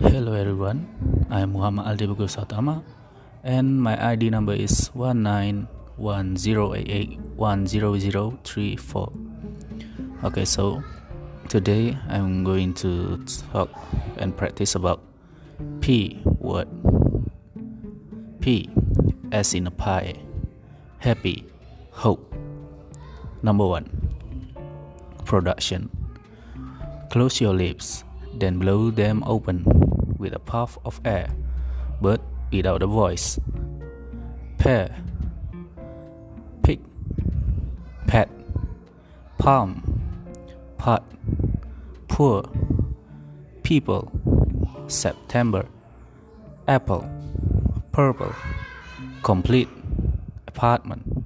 everyone. I am Muhammad Aldi Bagus Sautama and my ID number is 191088100034. Okay, so today I'm going to talk and practice about P word. P as in a pie. Happy, hope. Number 1. Production. Close your lips then blow them open with a puff of air, but without a voice. Pear, pick, pet, palm, pot, poor, people, September, apple, purple, complete, apartment,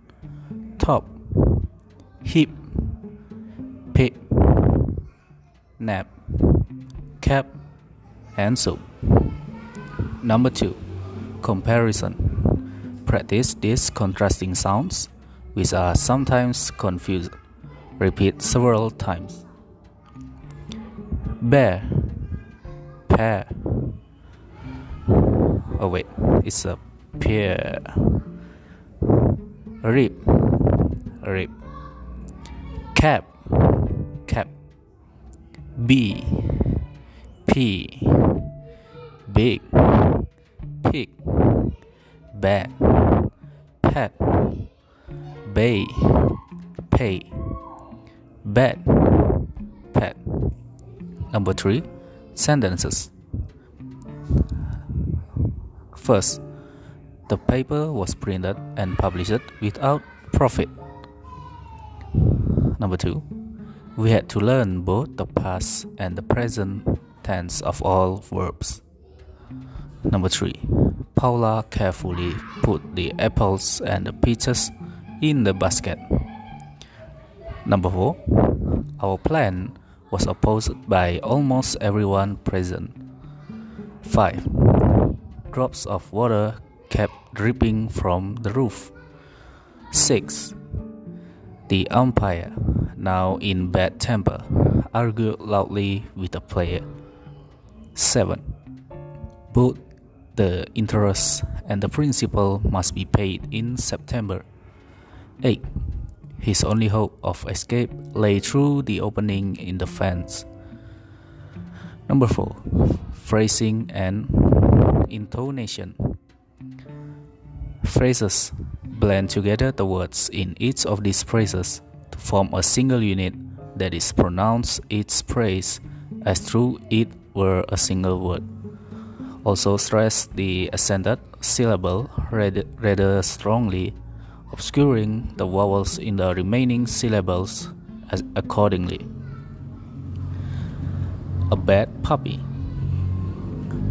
top, hip, pick, nap. Cap, and soup. Number two, comparison. Practice these contrasting sounds, which are sometimes confused. Repeat several times. Bear, pear. Oh wait, it's a pear. Rib, rib. Cap, cap. Bee P. Big. Pig. Bat. Pet. Bay. Pay. Bed pet. Number 3 sentences. First the paper was printed and published without profit. Number 2 we had to learn both the past and the present tense of all verbs. Number 3. Paula carefully put the apples and the peaches in the basket. Number 4. Our plan was opposed by almost everyone present. 5. Drops of water kept dripping from the roof. 6. The umpire, now in bad temper, argued loudly with the player. 7. Both the interest and the principal must be paid in September. 8. His only hope of escape lay through the opening in the fence. Number 4. Phrasing and intonation. Phrases blend together the words in each of these phrases to form a single unit that is pronounced each phrase as through it were a single word. Also stress the accented syllable rather, strongly, obscuring the vowels in the remaining syllables accordingly. A bad puppy.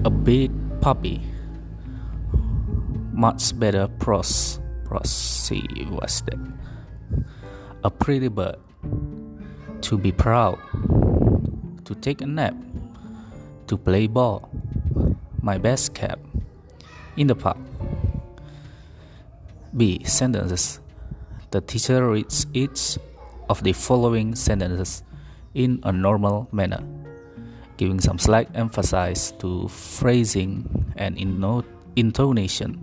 A big puppy. Much better pros. Prosy was that. A pretty bird. To be proud. To take a nap to play ball. My best cap. In the park. B. Sentences. The teacher reads each of the following sentences in a normal manner, giving some slight emphasis to phrasing and intonation.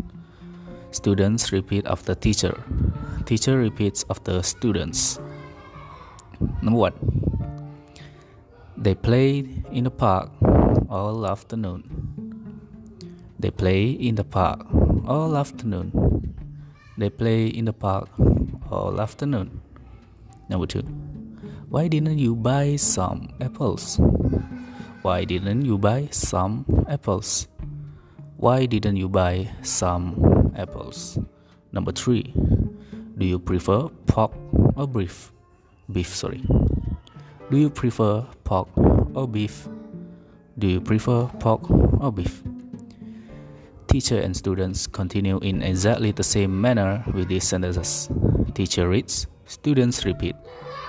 Students repeat after teacher. Teacher repeats after students. Number one. They played in the park all afternoon. They play in the park all afternoon. They play in the park all afternoon. Number two. Why didn't you buy some apples? Why didn't you buy some apples? Why didn't you buy some apples? Number three. Do you prefer pork or beef? Beef, sorry. Do you prefer pork or beef? Do you prefer pork or beef? Teacher and students continue in exactly the same manner with these sentences. Teacher reads, students repeat,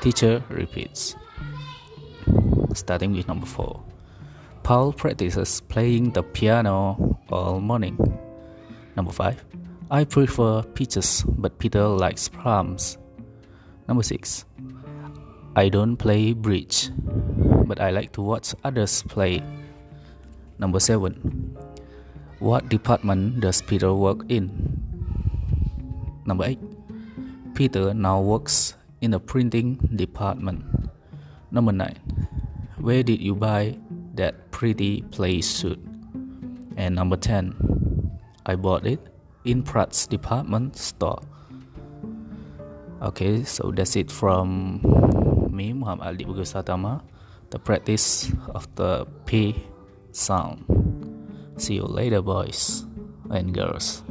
teacher repeats. Starting with number 4. Paul practices playing the piano all morning. Number 5. I prefer peaches, but Peter likes plums. Number 6. I don't play bridge, but I like to watch others play. Number 7. What department does Peter work in? Number 8. Peter now works in the printing department. Number 9. Where did you buy that pretty play suit? And number 10. I bought it in Pratt's department store. Okay, so that's it from me, Muhammad Ali Bugusatama, the practice of the P sound. See you later, boys and girls.